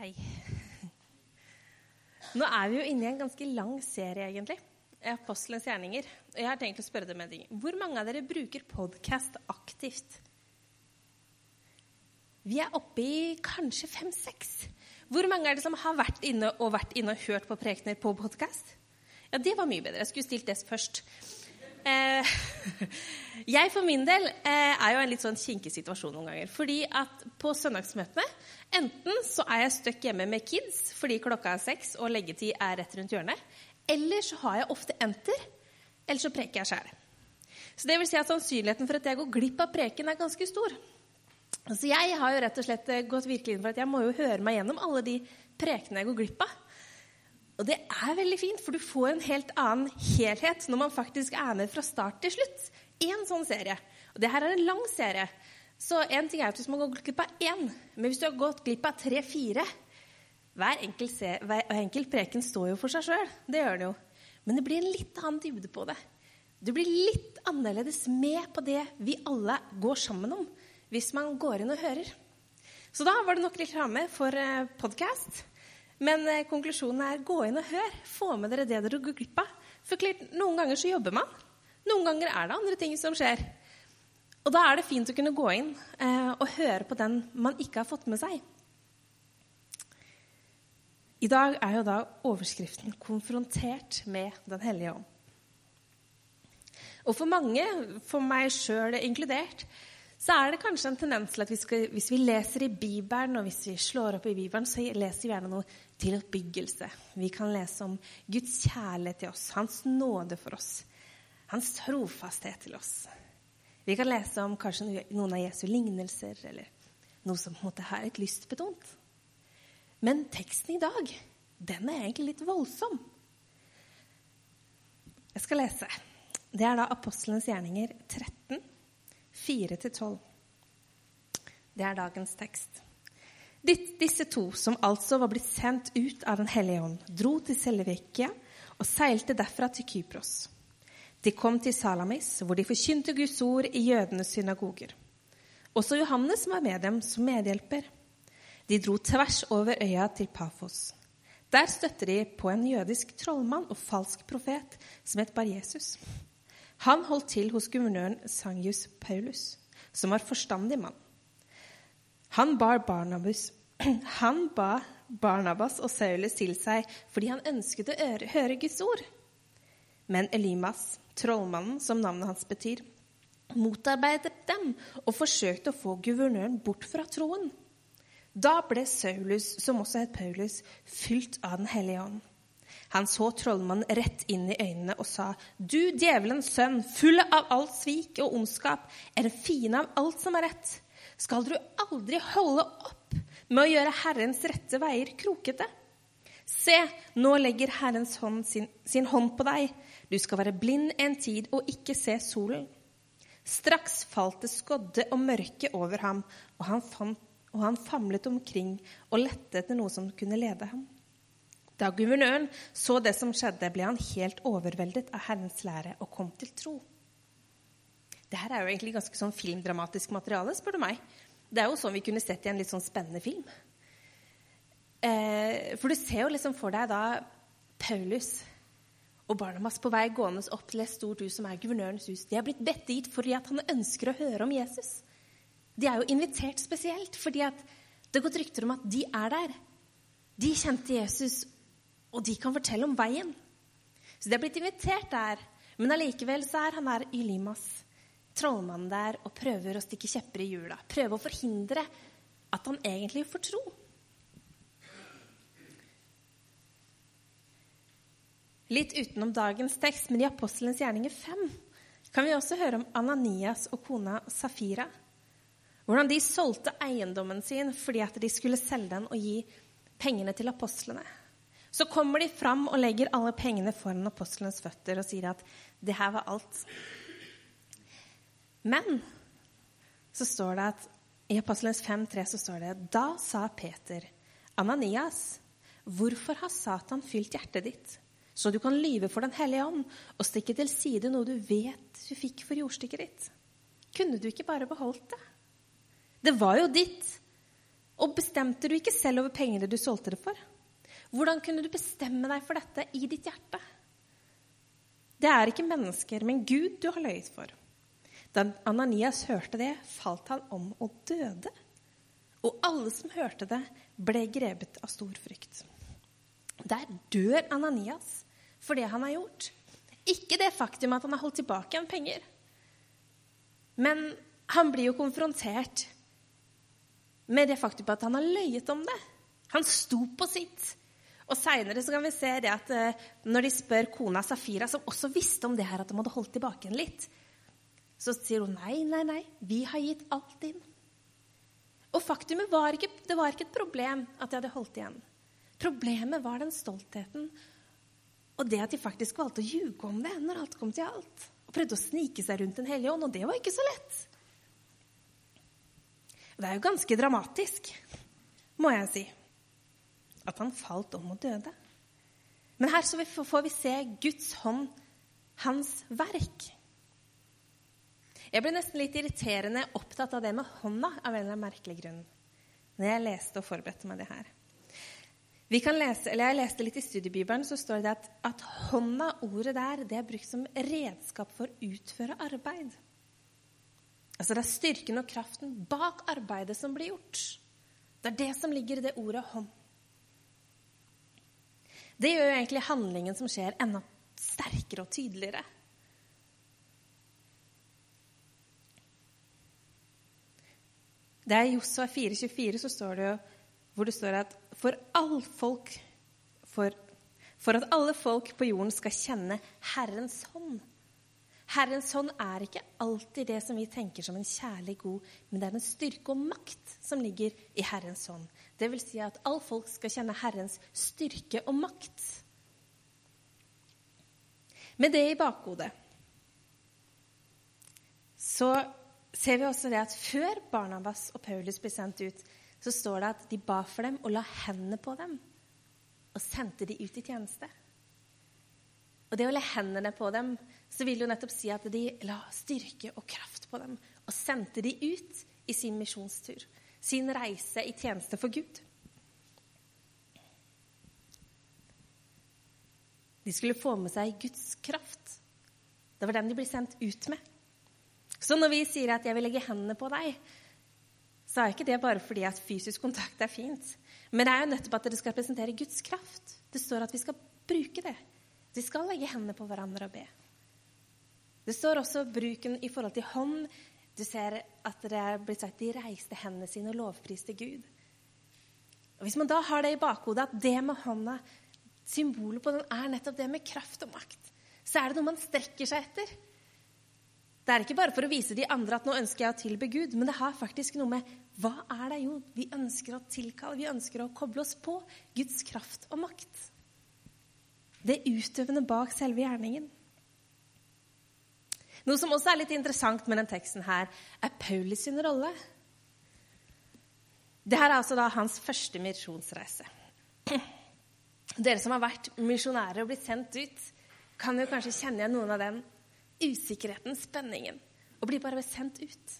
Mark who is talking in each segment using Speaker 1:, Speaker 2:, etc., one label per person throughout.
Speaker 1: Hei. Nå er vi jo inne i en ganske lang serie, egentlig. Apostelens gjerninger. Og jeg har tenkt å spørre dere med ting. Hvor mange av dere bruker podkast aktivt? Vi er oppe i kanskje fem-seks. Hvor mange er det som har vært inne og vært inne og hørt på prekener på podkast? Ja, det var mye bedre. Jeg skulle stilt det først. Eh, jeg for min del eh, er jo en litt sånn kinkig situasjon noen ganger. Fordi at på søndagsmøtene enten så er jeg stuck hjemme med kids fordi klokka er seks og leggetid er rett rundt hjørnet. Eller så har jeg ofte enter. Eller så preker jeg sjæl. Så det vil si at sannsynligheten for at jeg går glipp av preken, er ganske stor. Så jeg har jo rett og slett gått virkelig inn for at jeg må jo høre meg gjennom alle de prekene jeg går glipp av. Og det er veldig fint, for du får en helt annen helhet når man faktisk er med fra start til slutt Én sånn serie. Og det her er en lang serie. Så en ting er at hvis man går glipp av én, men hvis du har gått glipp av tre-fire hver hver enkelt preken står jo for seg sjøl. Det gjør den jo. Men det blir en litt annen dybde på det. Du blir litt annerledes med på det vi alle går sammen om, hvis man går inn og hører. Så da var det nok litt ramme for eh, podkast. Men eh, konklusjonen er gå inn og hør. Få med dere det dere går glipp av. For klart, noen ganger så jobber man. Noen ganger er det andre ting som skjer. Og da er det fint å kunne gå inn eh, og høre på den man ikke har fått med seg. I dag er jo da overskriften 'Konfrontert med Den hellige ånd'. Og for mange, for meg sjøl inkludert, så er det kanskje en tendens til at vi skal, hvis vi leser i Bibelen, og hvis vi slår opp i Bibelen, så leser vi gjerne noe til oppbyggelse. Vi kan lese om Guds kjærlighet til oss, Hans nåde for oss, Hans trofasthet til oss. Vi kan lese om kanskje noen av Jesu lignelser, eller noe som på en måte er et lystbetont. Men teksten i dag, den er egentlig litt voldsom. Jeg skal lese. Det er da Apostlenes gjerninger 13, 4-12. Det er dagens tekst. Disse to, som altså var blitt sendt ut av Den hellige ånd, dro til Selvikia og seilte derfra til Kypros. De kom til Salamis, hvor de forkynte Guds ord i jødenes synagoger. Også Johannes var med dem som medhjelper. De dro tvers over øya til Pafos. Der støtte de på en jødisk trollmann og falsk profet som het Bar-Jesus. Han holdt til hos guvernøren Sangius Paulus, som var forstandig mann. Han bar han ba Barnabas og Saulus til seg fordi han ønsket å høre Guds ord. Men Elimas, trollmannen som navnet hans betyr, motarbeidet dem og forsøkte å få guvernøren bort fra troen. Da ble Saulus, som også het Paulus, fylt av Den hellige ånd. Han så trollmannen rett inn i øynene og sa, Du djevelens sønn, full av alt svik og ondskap, er en fiende av alt som er rett. Skal du aldri holde opp med å gjøre Herrens rette veier krokete? Se, nå legger Herrens hånd sin, sin hånd på deg. Du skal være blind en tid og ikke se solen. Straks falt det skodde og mørke over ham, og han, fant, og han famlet omkring og lette etter noe som kunne lede ham. Da guvernøren så det som skjedde, ble han helt overveldet av Herrens lære og kom til tro. Dette er jo egentlig ganske sånn filmdramatisk materiale, spør du meg. Det er jo sånn vi kunne sett i en litt sånn spennende film. Eh, for du ser jo liksom for deg da Paulus og Barnamas på vei gående opp til et stort hus som er guvernørens hus. De har blitt bedt dit fordi at han ønsker å høre om Jesus. De er jo invitert spesielt fordi at det har gått rykter om at de er der. De kjente Jesus og de kan fortelle om veien. Så de er blitt invitert der. Men allikevel så er han der Ylimas, trollmannen der, og prøver å stikke kjepper i hjula. Prøver å forhindre at han egentlig får tro. Litt utenom dagens tekst, men i Apostelens gjerninger 5 kan vi også høre om Ananias og kona Safira. Hvordan de solgte eiendommen sin fordi at de skulle selge den og gi pengene til apostlene. Så kommer de fram og legger alle pengene foran apostlenes føtter og sier at det her var alt. Men så står det at i Apostelens 5,3 så står det Da sa Peter, Ananias, hvorfor har Satan fylt hjertet ditt, så du kan lyve for Den hellige ånd og stikke til side noe du vet du fikk for jordstykket ditt? Kunne du ikke bare beholdt det? Det var jo ditt, Og bestemte du ikke selv over pengene du solgte det for? Hvordan kunne du bestemme deg for dette i ditt hjerte? Det er ikke mennesker, men Gud du har løyet for. Da Ananias hørte det, falt han om og døde. Og alle som hørte det, ble grepet av stor frykt. Der dør Ananias for det han har gjort. Ikke det faktum at han har holdt tilbake igjen penger. Men han blir jo konfrontert med det faktum at han har løyet om det. Han sto på sitt. Og Seinere kan vi se det at eh, når de spør kona Safira, som også visste om det her, at de hadde holdt tilbake igjen litt, så sier hun nei, nei, nei, vi har gitt alt inn. Og faktumet var ikke, det var ikke et problem at de hadde holdt igjen. Problemet var den stoltheten og det at de faktisk valgte å ljuge om det når alt kom til alt. Og prøvde å snike seg rundt Den hellige ånd, og det var ikke så lett. Det er jo ganske dramatisk, må jeg si, at han falt om og døde. Men her får vi se Guds hånd, hans verk. Jeg ble nesten litt irriterende opptatt av det med hånda av en eller annen merkelig grunn når jeg leste og forberedte meg det her. Lese, jeg leste litt i studiebibelen, så står det at, at hånda, ordet der, det er brukt som redskap for å utføre arbeid. Altså Det er styrken og kraften bak arbeidet som blir gjort. Det er det som ligger i det ordet hånd. Det gjør jo egentlig handlingen som skjer, enda sterkere og tydeligere. Det er i Josua 4,24 så står det jo, hvor det står at for, all folk, for, for at alle folk på jorden skal kjenne Herrens hånd. Herrens hånd er ikke alltid det som vi tenker som en kjærlig god, men det er en styrke og makt som ligger i Herrens hånd. Det vil si at all folk skal kjenne Herrens styrke og makt. Med det i bakhodet så ser vi også det at før Barnabas og Paulus ble sendt ut, så står det at de ba for dem og la hendene på dem. Og sendte de ut i tjeneste. Og det å le hendene på dem, så vil jo nettopp si at de la styrke og kraft på dem. Og sendte de ut i sin misjonstur. Sin reise i tjeneste for Gud. De skulle få med seg Guds kraft. Det var den de ble sendt ut med. Så når vi sier at 'jeg vil legge hendene på deg', så er ikke det bare fordi at fysisk kontakt er fint. Men det er jo nettopp at det skal representere Guds kraft. Det står at vi skal bruke det. Vi skal legge hendene på hverandre og be. Det står også bruken i forhold til hånd. Du ser at det er blitt sagt de reiste hendene sine og lovpriste Gud. Og Hvis man da har det i bakhodet at det med hånda, symbolet på den, er nettopp det med kraft og makt, så er det noe man strekker seg etter. Det er ikke bare for å vise de andre at nå ønsker jeg å tilbe Gud, men det har faktisk noe med hva er det jo vi ønsker å tilkalle? Vi ønsker å koble oss på Guds kraft og makt. Det utøvende bak selve gjerningen. Noe som også er litt interessant med den teksten her, er Paulus sin rolle. Dette er altså da hans første misjonsreise. Dere som har vært misjonærer og blitt sendt ut, kan jo kanskje kjenne igjen noen av den usikkerheten, spenningen, og blir bare sendt ut.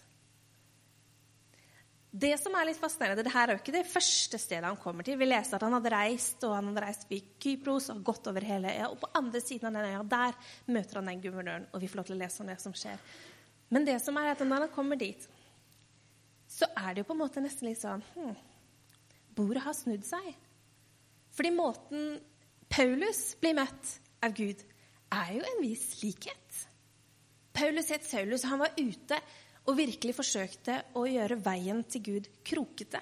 Speaker 1: Det som er litt fascinerende, det her er jo ikke det første stedet han kommer til. Vi leste at han hadde reist og han hadde reist ved Kypros og gått over hele øya. Og på andre siden av den øya, der møter han den guvernøren, og vi får lov til å lese om det som skjer. Men det som er at når han kommer dit, så er det jo på en måte nesten litt sånn hm, Bordet har snudd seg. Fordi måten Paulus blir møtt av Gud, er jo en viss likhet. Paulus het Saulus, han var ute og virkelig forsøkte å gjøre veien til Gud krokete.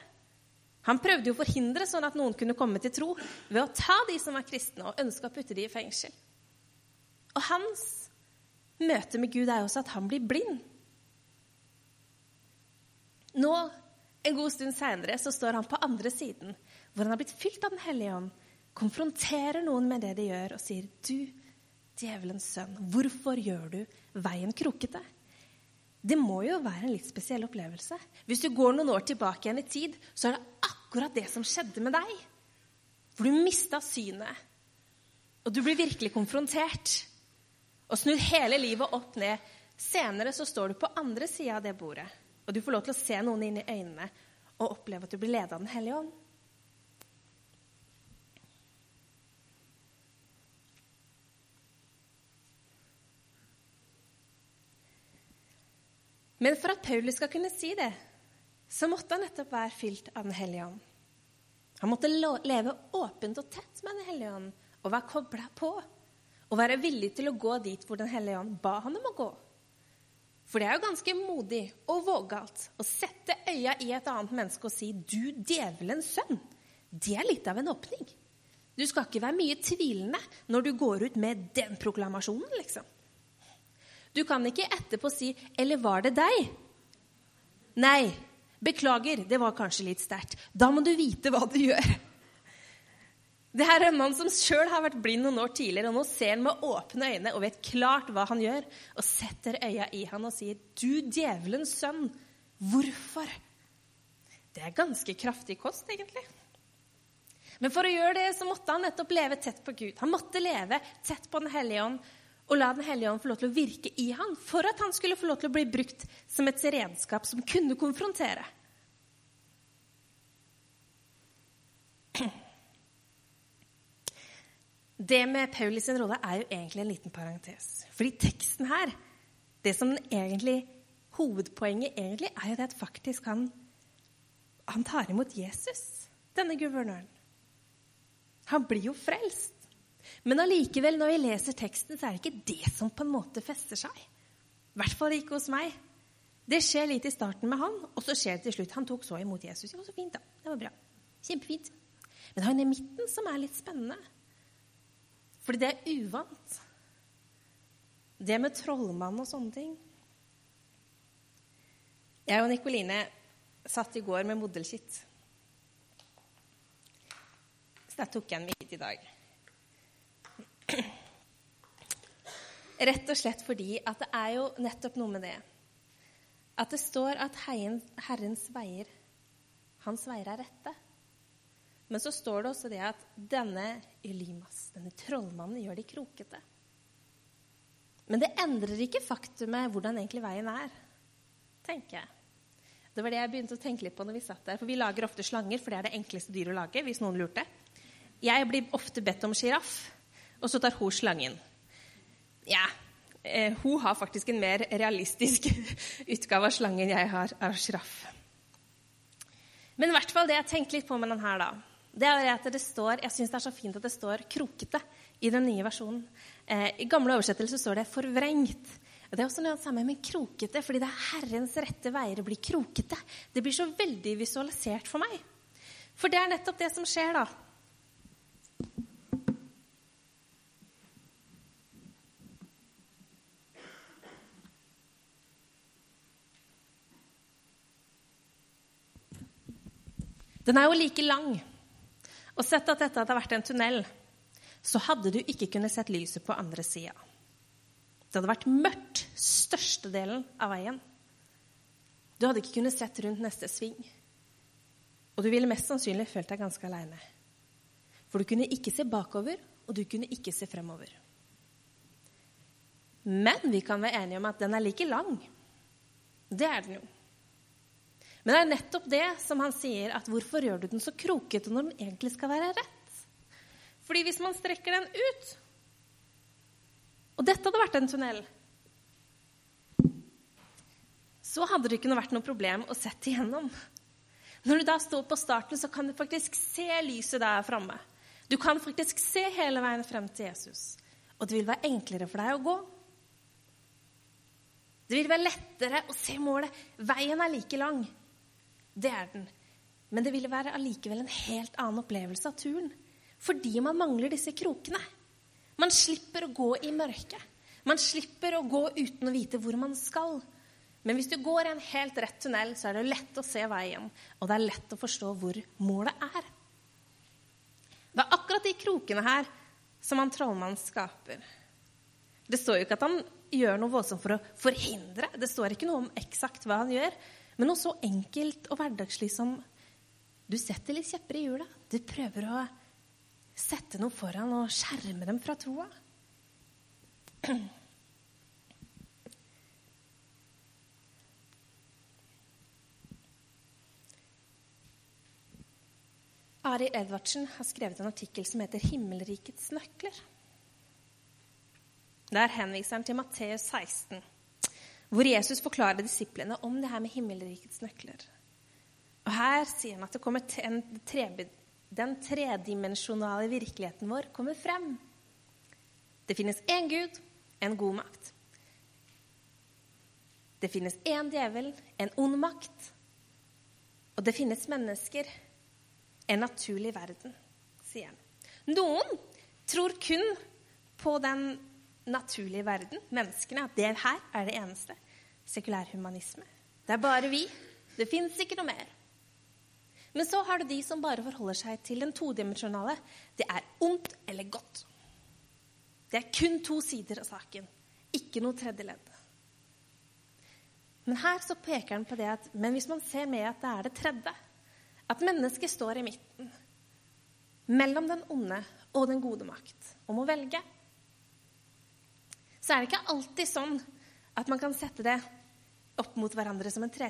Speaker 1: Han prøvde jo å forhindre sånn at noen kunne komme til tro ved å ta de som var kristne, og ønske å putte de i fengsel. Og hans møte med Gud er også at han blir blind. Nå, en god stund seinere, så står han på andre siden, hvor han har blitt fylt av Den hellige ånd, konfronterer noen med det de gjør, og sier, 'Du djevelens sønn, hvorfor gjør du veien krokete? Det må jo være en litt spesiell opplevelse. Hvis du går noen år tilbake igjen i tid, så er det akkurat det som skjedde med deg. For du mista synet, og du blir virkelig konfrontert. Og snur hele livet opp ned. Senere så står du på andre sida av det bordet, og du får lov til å se noen inn i øynene. og oppleve at du blir ledet av Den hellige ånd. Men for at Paulus skal kunne si det, så måtte han nettopp være fylt av Den hellige ånd. Han måtte leve åpent og tett med Den hellige ånd og være kobla på. Og være villig til å gå dit hvor Den hellige ånd ba han om å gå. For det er jo ganske modig og vågalt å sette øya i et annet menneske og si 'du djevelens sønn'. Det er litt av en åpning. Du skal ikke være mye tvilende når du går ut med den proklamasjonen, liksom. Du kan ikke etterpå si 'Eller var det deg?' Nei. Beklager, det var kanskje litt sterkt. Da må du vite hva du gjør. Det her er en mann som sjøl har vært blind noen år tidligere, og nå ser han med åpne øyne og vet klart hva han gjør, og setter øya i han og sier, 'Du djevelens sønn, hvorfor?' Det er ganske kraftig kost, egentlig. Men for å gjøre det så måtte han nettopp leve tett på Gud. Han måtte leve tett på Den hellige ånd og la Den hellige ånd få lov til å virke i han, for at han skulle få lov til å bli brukt som et redskap som kunne konfrontere. Det med Paulus sin rolle er jo egentlig en liten parentes. Fordi teksten her, det som egentlig hovedpoenget egentlig er jo det at faktisk han, han tar imot Jesus, denne guvernøren. Han blir jo frelst. Men allikevel, når vi leser teksten, så er det ikke det som på en måte fester seg. I hvert fall ikke hos meg. Det skjer litt i starten med han, og så skjer det til slutt. Han tok så imot Jesus. Ja, så fint, da. Det var bra. Kjempefint. Men det er jo den midten som er litt spennende. Fordi det er uvant. Det med trollmann og sånne ting. Jeg og Nikoline satt i går med modelskitt. Så der tok jeg en med i dag. Rett og slett fordi at det er jo nettopp noe med det. At det står at Herrens veier, hans veier er rette. Men så står det også det at denne Elymas, denne trollmannen, gjør de krokete. Men det endrer ikke faktumet hvordan egentlig veien er, tenker jeg. Det var det jeg begynte å tenke litt på når vi satt der. For vi lager ofte slanger, for det er det enkleste dyret å lage. hvis noen lurte. Jeg blir ofte bedt om sjiraff, og så tar hun slangen. Ja, eh, hun har faktisk en mer realistisk utgave av slangen jeg har av sjiraff. Men i hvert fall det jeg tenkte litt på med den her, da det er at det står, Jeg syns det er så fint at det står 'krokete' i den nye versjonen. Eh, I gamle oversettelser står det 'forvrengt'. Og Det er også noe samme med krokete, fordi det er Herrens rette veier å bli krokete. Det blir så veldig visualisert for meg. For det er nettopp det som skjer, da. Den er jo like lang. Og sett at dette hadde vært en tunnel, så hadde du ikke kunnet sett lyset på andre sida. Det hadde vært mørkt størstedelen av veien. Du hadde ikke kunnet sett rundt neste sving. Og du ville mest sannsynlig følt deg ganske aleine. For du kunne ikke se bakover, og du kunne ikke se fremover. Men vi kan være enige om at den er like lang. Det er den jo. Men det er nettopp det som han sier, at hvorfor gjør du den så krokete når den egentlig skal være rett? Fordi hvis man strekker den ut Og dette hadde vært en tunnel Så hadde det ikke vært noe problem å sette igjennom. Når du da står på starten, så kan du faktisk se lyset der framme. Du kan faktisk se hele veien frem til Jesus. Og det vil være enklere for deg å gå. Det vil være lettere å se målet. Veien er like lang. Det er den. Men det ville være allikevel en helt annen opplevelse av turen. Fordi man mangler disse krokene. Man slipper å gå i mørket. Man slipper å gå uten å vite hvor man skal. Men hvis du går i en helt rett tunnel, så er det lett å se veien, og det er lett å forstå hvor målet er. Det er akkurat de krokene her som han trollmannen skaper. Det står jo ikke at han gjør noe voldsomt for å forhindre. Det står ikke noe om eksakt hva han gjør. Men noe så enkelt og hverdagslig som du setter litt kjepper i hjula. Du prøver å sette noe foran og skjerme dem fra troa. Ari Edvardsen har skrevet en artikkel som heter 'Himmelrikets nøkler'. Der henviser han til Matteus 16, hvor Jesus forklarer disiplene om det her med himmelrikets nøkler. Og Her sier han at det kommer en tre, den tredimensjonale virkeligheten vår kommer frem. Det finnes én Gud, en god makt. Det finnes én djevel, en ond makt. Og det finnes mennesker, en naturlig verden, sier han. Noen tror kun på den naturlige verden, menneskene, at det her er det eneste. Sekulærhumanisme. Det er bare vi. Det fins ikke noe mer. Men så har du de som bare forholder seg til den todimensjonale. Det er ondt eller godt. Det er kun to sider av saken, ikke noe tredje ledd. Men her så peker han på det at men hvis man ser med at det er det tredje, at mennesket står i midten mellom den onde og den gode makt om å velge så er det ikke alltid sånn at man kan sette det opp mot hverandre som en tre,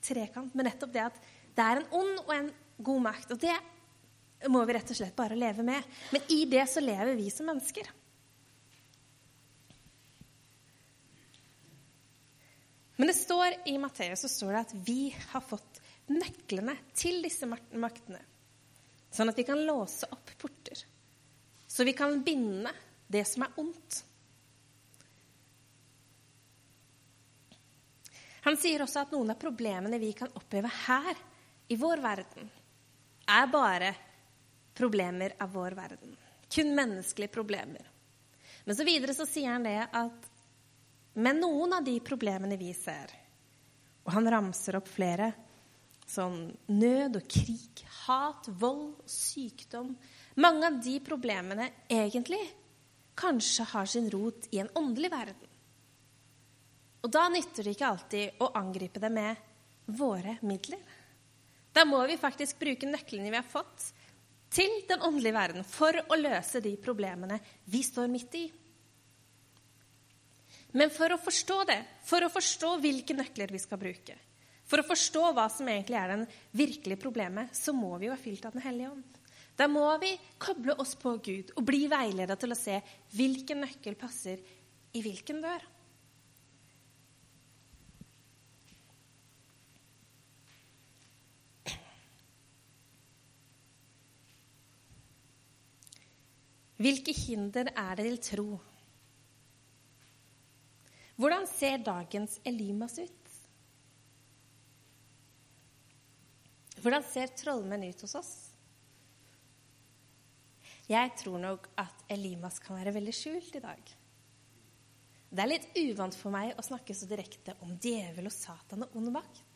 Speaker 1: trekant, men nettopp det at det er en ond og en god makt. Og det må vi rett og slett bare leve med. Men i det så lever vi som mennesker. Men det står i Matteus så står det at vi har fått nøklene til disse maktene. Sånn at vi kan låse opp porter. Så vi kan binde det som er ondt. Han sier også at noen av problemene vi kan oppleve her i vår verden, er bare problemer av vår verden. Kun menneskelige problemer. Men så videre så sier han det at med noen av de problemene vi ser, og han ramser opp flere, sånn nød og krig, hat, vold, sykdom Mange av de problemene egentlig kanskje har sin rot i en åndelig verden. Og da nytter det ikke alltid å angripe det med våre midler. Da må vi faktisk bruke nøklene vi har fått, til den åndelige verden for å løse de problemene vi står midt i. Men for å forstå det, for å forstå hvilke nøkler vi skal bruke, for å forstå hva som egentlig er den virkelige problemet, så må vi jo ha fylt av Den hellige ånd. Da må vi koble oss på Gud og bli veiledet til å se hvilken nøkkel passer i hvilken dør. Hvilke hinder er det til tro? Hvordan ser dagens Elimas ut? Hvordan ser trollmenn ut hos oss? Jeg tror nok at Elimas kan være veldig skjult i dag. Det er litt uvant for meg å snakke så direkte om djevel og Satan og ond makt.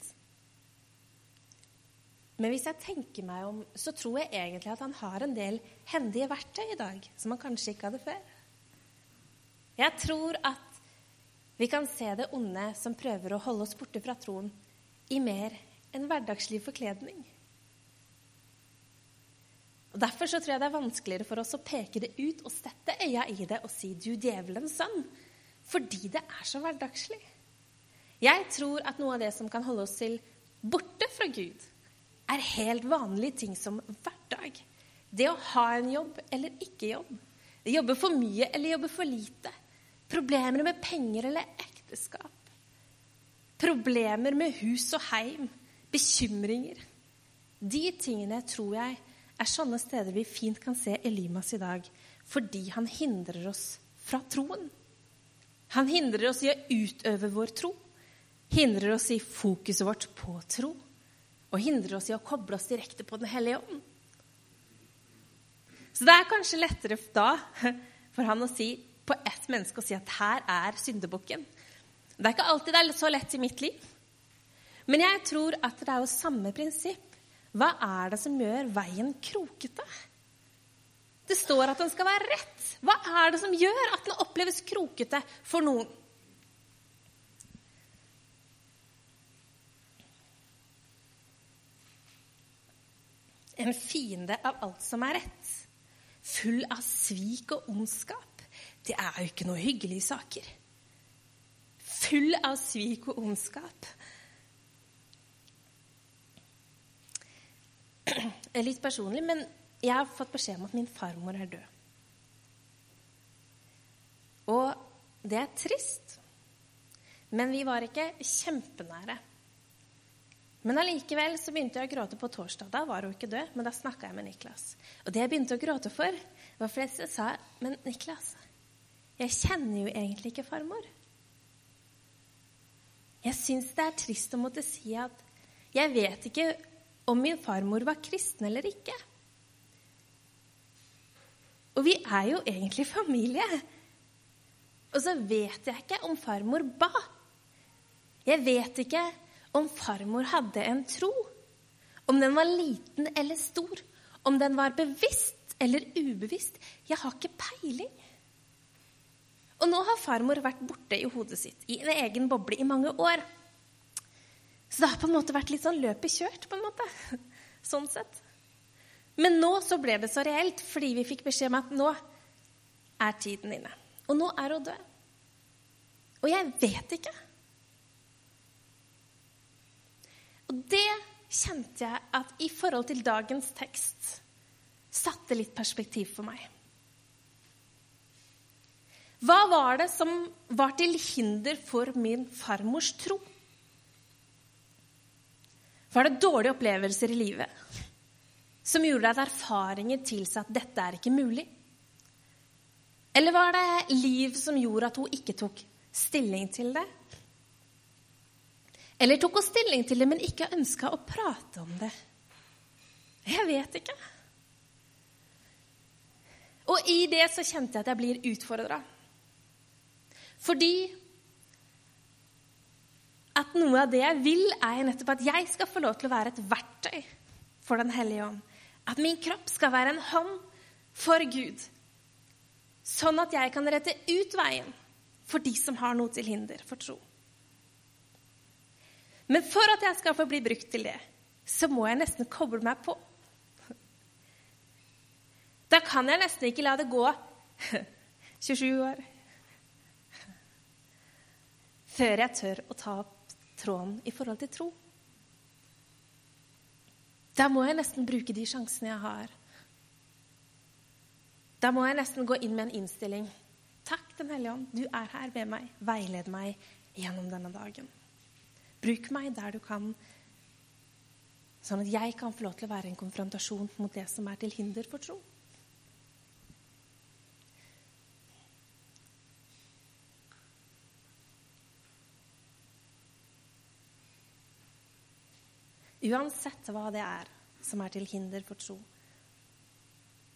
Speaker 1: Men hvis jeg tenker meg om, så tror jeg egentlig at han har en del hendige verktøy i dag som han kanskje ikke hadde før. Jeg tror at vi kan se det onde som prøver å holde oss borte fra troen, i mer enn hverdagslig forkledning. Og Derfor så tror jeg det er vanskeligere for oss å peke det ut og sette øya i det og si 'du djevelens sønn', fordi det er så hverdagslig. Jeg tror at noe av det som kan holde oss til borte fra Gud, er helt vanlige ting som hverdag. Det å ha en jobb eller ikke jobb. Jobbe for mye eller jobbe for lite. Problemer med penger eller ekteskap. Problemer med hus og heim. Bekymringer. De tingene tror jeg er sånne steder vi fint kan se Elimas i dag, fordi han hindrer oss fra troen. Han hindrer oss i å utøve vår tro. Hindrer oss i fokuset vårt på tro og hindrer oss i å koble oss direkte på Den hellige ånd. Så det er kanskje lettere da for han å si på ett menneske å si at her er syndebukken. Det er ikke alltid det er så lett i mitt liv. Men jeg tror at det er jo samme prinsipp. Hva er det som gjør veien krokete? Det står at den skal være rett. Hva er det som gjør at den oppleves krokete for noen? En fiende av alt som er rett. Full av svik og ondskap. Det er jo ikke noe hyggelige saker. Full av svik og ondskap. litt personlig, men jeg har fått beskjed om at min farmor er død. Og det er trist. Men vi var ikke kjempenære. Men allikevel så begynte jeg å gråte på torsdag. Da var hun ikke død, men da snakka jeg med Niklas. Og det jeg begynte å gråte for, var fordi jeg sa Men Niklas, jeg kjenner jo egentlig ikke farmor. Jeg syns det er trist å måtte si at jeg vet ikke om min farmor var kristen eller ikke. Og vi er jo egentlig familie. Og så vet jeg ikke om farmor ba. Jeg vet ikke om farmor hadde en tro. Om den var liten eller stor. Om den var bevisst eller ubevisst. Jeg har ikke peiling. Og nå har farmor vært borte i hodet sitt, i en egen boble, i mange år. Så det har på en måte vært litt sånn løpet kjørt, på en måte. Sånn sett. Men nå så ble det så reelt, fordi vi fikk beskjed om at nå er tiden inne. Og nå er hun død. Og jeg vet ikke. Og det kjente jeg at i forhold til dagens tekst satte litt perspektiv for meg. Hva var det som var til hinder for min farmors tro? Var det dårlige opplevelser i livet som gjorde at erfaringer tilsa at dette er ikke mulig? Eller var det liv som gjorde at hun ikke tok stilling til det? Eller tok hun stilling til det, men ikke ønska å prate om det? Jeg vet ikke. Og i det så kjente jeg at jeg blir utfordra. Fordi at noe av det jeg vil, er nettopp at jeg skal få lov til å være et verktøy for Den hellige ånd. At min kropp skal være en hånd for Gud. Sånn at jeg kan rette ut veien for de som har noe til hinder for tro. Men for at jeg skal få bli brukt til det, så må jeg nesten koble meg på. Da kan jeg nesten ikke la det gå 27 år før jeg tør å ta opp tråden i forhold til tro. Da må jeg nesten bruke de sjansene jeg har. Da må jeg nesten gå inn med en innstilling. Takk, Den hellige ånd, du er her ved meg. Veiled meg gjennom denne dagen. Bruk meg der du kan, sånn at jeg kan få lov til å være en konfrontasjon mot det som er til hinder for tro. Uansett hva det er som er til hinder for tro,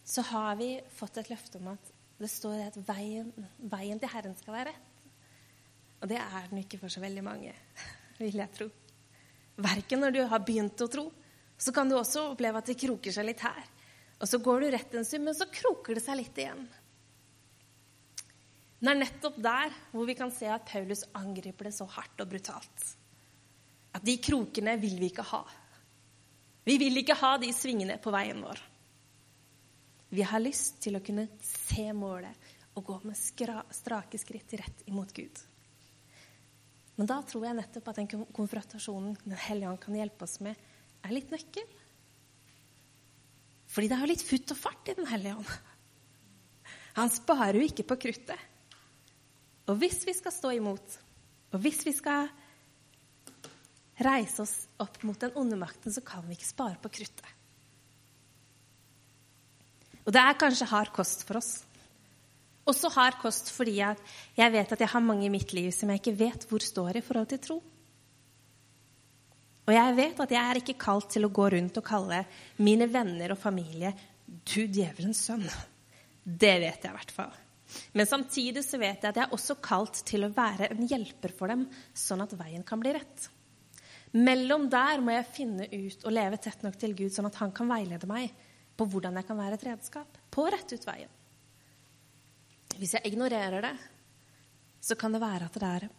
Speaker 1: så har vi fått et løfte om at det står at veien, veien til Herren skal være rett. Og det er den ikke for så veldig mange, vil jeg tro. Verken når du har begynt å tro, så kan du også oppleve at det kroker seg litt her. Og så går du rett en stund, men så kroker det seg litt igjen. Det er nettopp der hvor vi kan se at Paulus angriper det så hardt og brutalt. At de krokene vil vi ikke ha. Vi vil ikke ha de svingene på veien vår. Vi har lyst til å kunne se målet og gå med strake skritt rett imot Gud. Men da tror jeg nettopp at den konfrontasjonen Den hellige ånd kan hjelpe oss med, er litt nøkkel. Fordi det er jo litt futt og fart i Den hellige ånd. Han sparer jo ikke på kruttet. Og hvis vi skal stå imot, og hvis vi skal reise oss opp mot den onde makten, så kan vi ikke spare på kruttet. Og det er kanskje hard kost for oss. Også hard kost fordi jeg vet at jeg har mange i mitt liv som jeg ikke vet hvor står i forhold til tro. Og jeg vet at jeg er ikke kalt til å gå rundt og kalle mine venner og familie du djevelens sønn. Det vet jeg i hvert fall. Men samtidig så vet jeg at jeg er også kalt til å være en hjelper for dem, sånn at veien kan bli rett. Mellom der må jeg finne ut og leve tett nok til Gud, sånn at han kan veilede meg på hvordan jeg kan være et redskap på rett ut veien. Hvis jeg ignorerer det, så kan det være at det er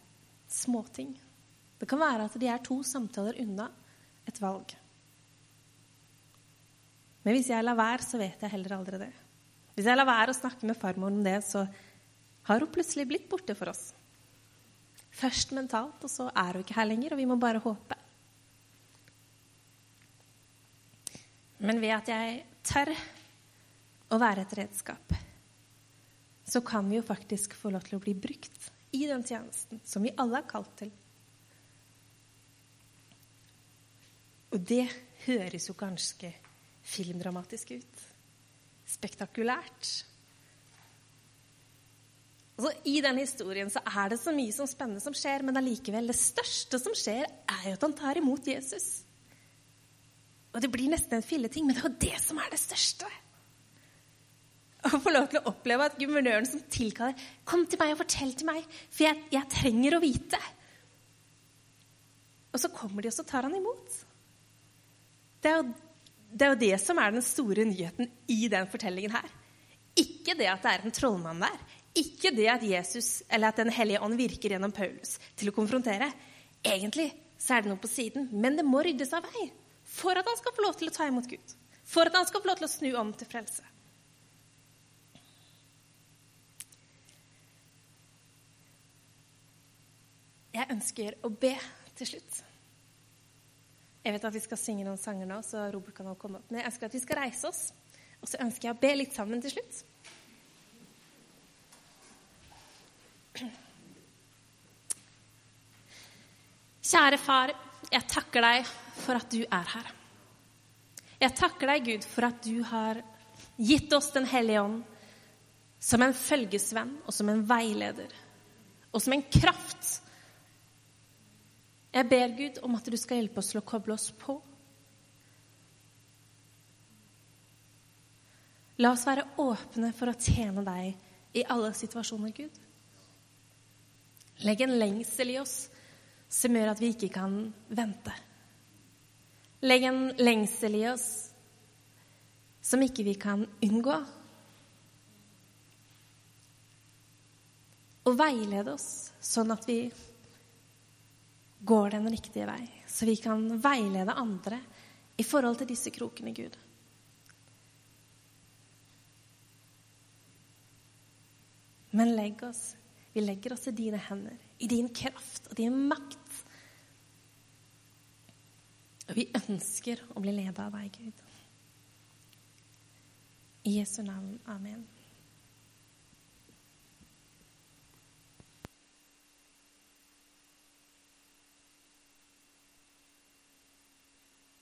Speaker 1: småting. Det kan være at de er to samtaler unna et valg. Men hvis jeg lar være, så vet jeg heller aldri det. Hvis jeg lar være å snakke med farmor om det, så har hun plutselig blitt borte for oss. Først mentalt, og så er hun ikke her lenger, og vi må bare håpe. Men ved at jeg tør å være et redskap, så kan vi jo faktisk få lov til å bli brukt i den tjenesten som vi alle er kalt til. Og det høres jo ganske filmdramatisk ut. Spektakulært. Altså, I den historien så er det så mye som spennende som skjer, men allikevel, det største som skjer, er jo at han tar imot Jesus. Og det blir nesten en filleting, men det er jo det som er det største. Å få lov til å oppleve at guvernøren som tilkaller 'Kom til meg og fortell til meg, for jeg, jeg trenger å vite'. Og så kommer de, og så tar han imot. Det er, jo, det er jo det som er den store nyheten i den fortellingen her. Ikke det at det er en trollmann der. Ikke det at Jesus eller at Den hellige ånd virker gjennom Paulus til å konfrontere. Egentlig så er det noe på siden, men det må ryddes av vei for at han skal få lov til å ta imot Gud. For at han skal få lov til å snu om til frelse. Jeg ønsker å be til slutt. Jeg vet at vi skal synge noen sanger nå, så Robert kan også komme opp. Men jeg ønsker at vi skal reise oss, og så ønsker jeg å be litt sammen til slutt. Kjære far, jeg takker deg for at du er her. Jeg takker deg, Gud, for at du har gitt oss Den hellige ånd som en følgesvenn og som en veileder og som en kraft jeg ber Gud om at du skal hjelpe oss til å koble oss på. La oss være åpne for å tjene deg i alle situasjoner, Gud. Legg en lengsel i oss som gjør at vi ikke kan vente. Legg en lengsel i oss som ikke vi kan unngå. Og veilede oss sånn at vi går den riktige vei, så vi kan veilede andre i forhold til disse krokene, Gud. Men legg oss, vi legger oss i dine hender, i din kraft og din makt. Og vi ønsker å bli ledet av deg, Gud. I Jesu navn. Amen.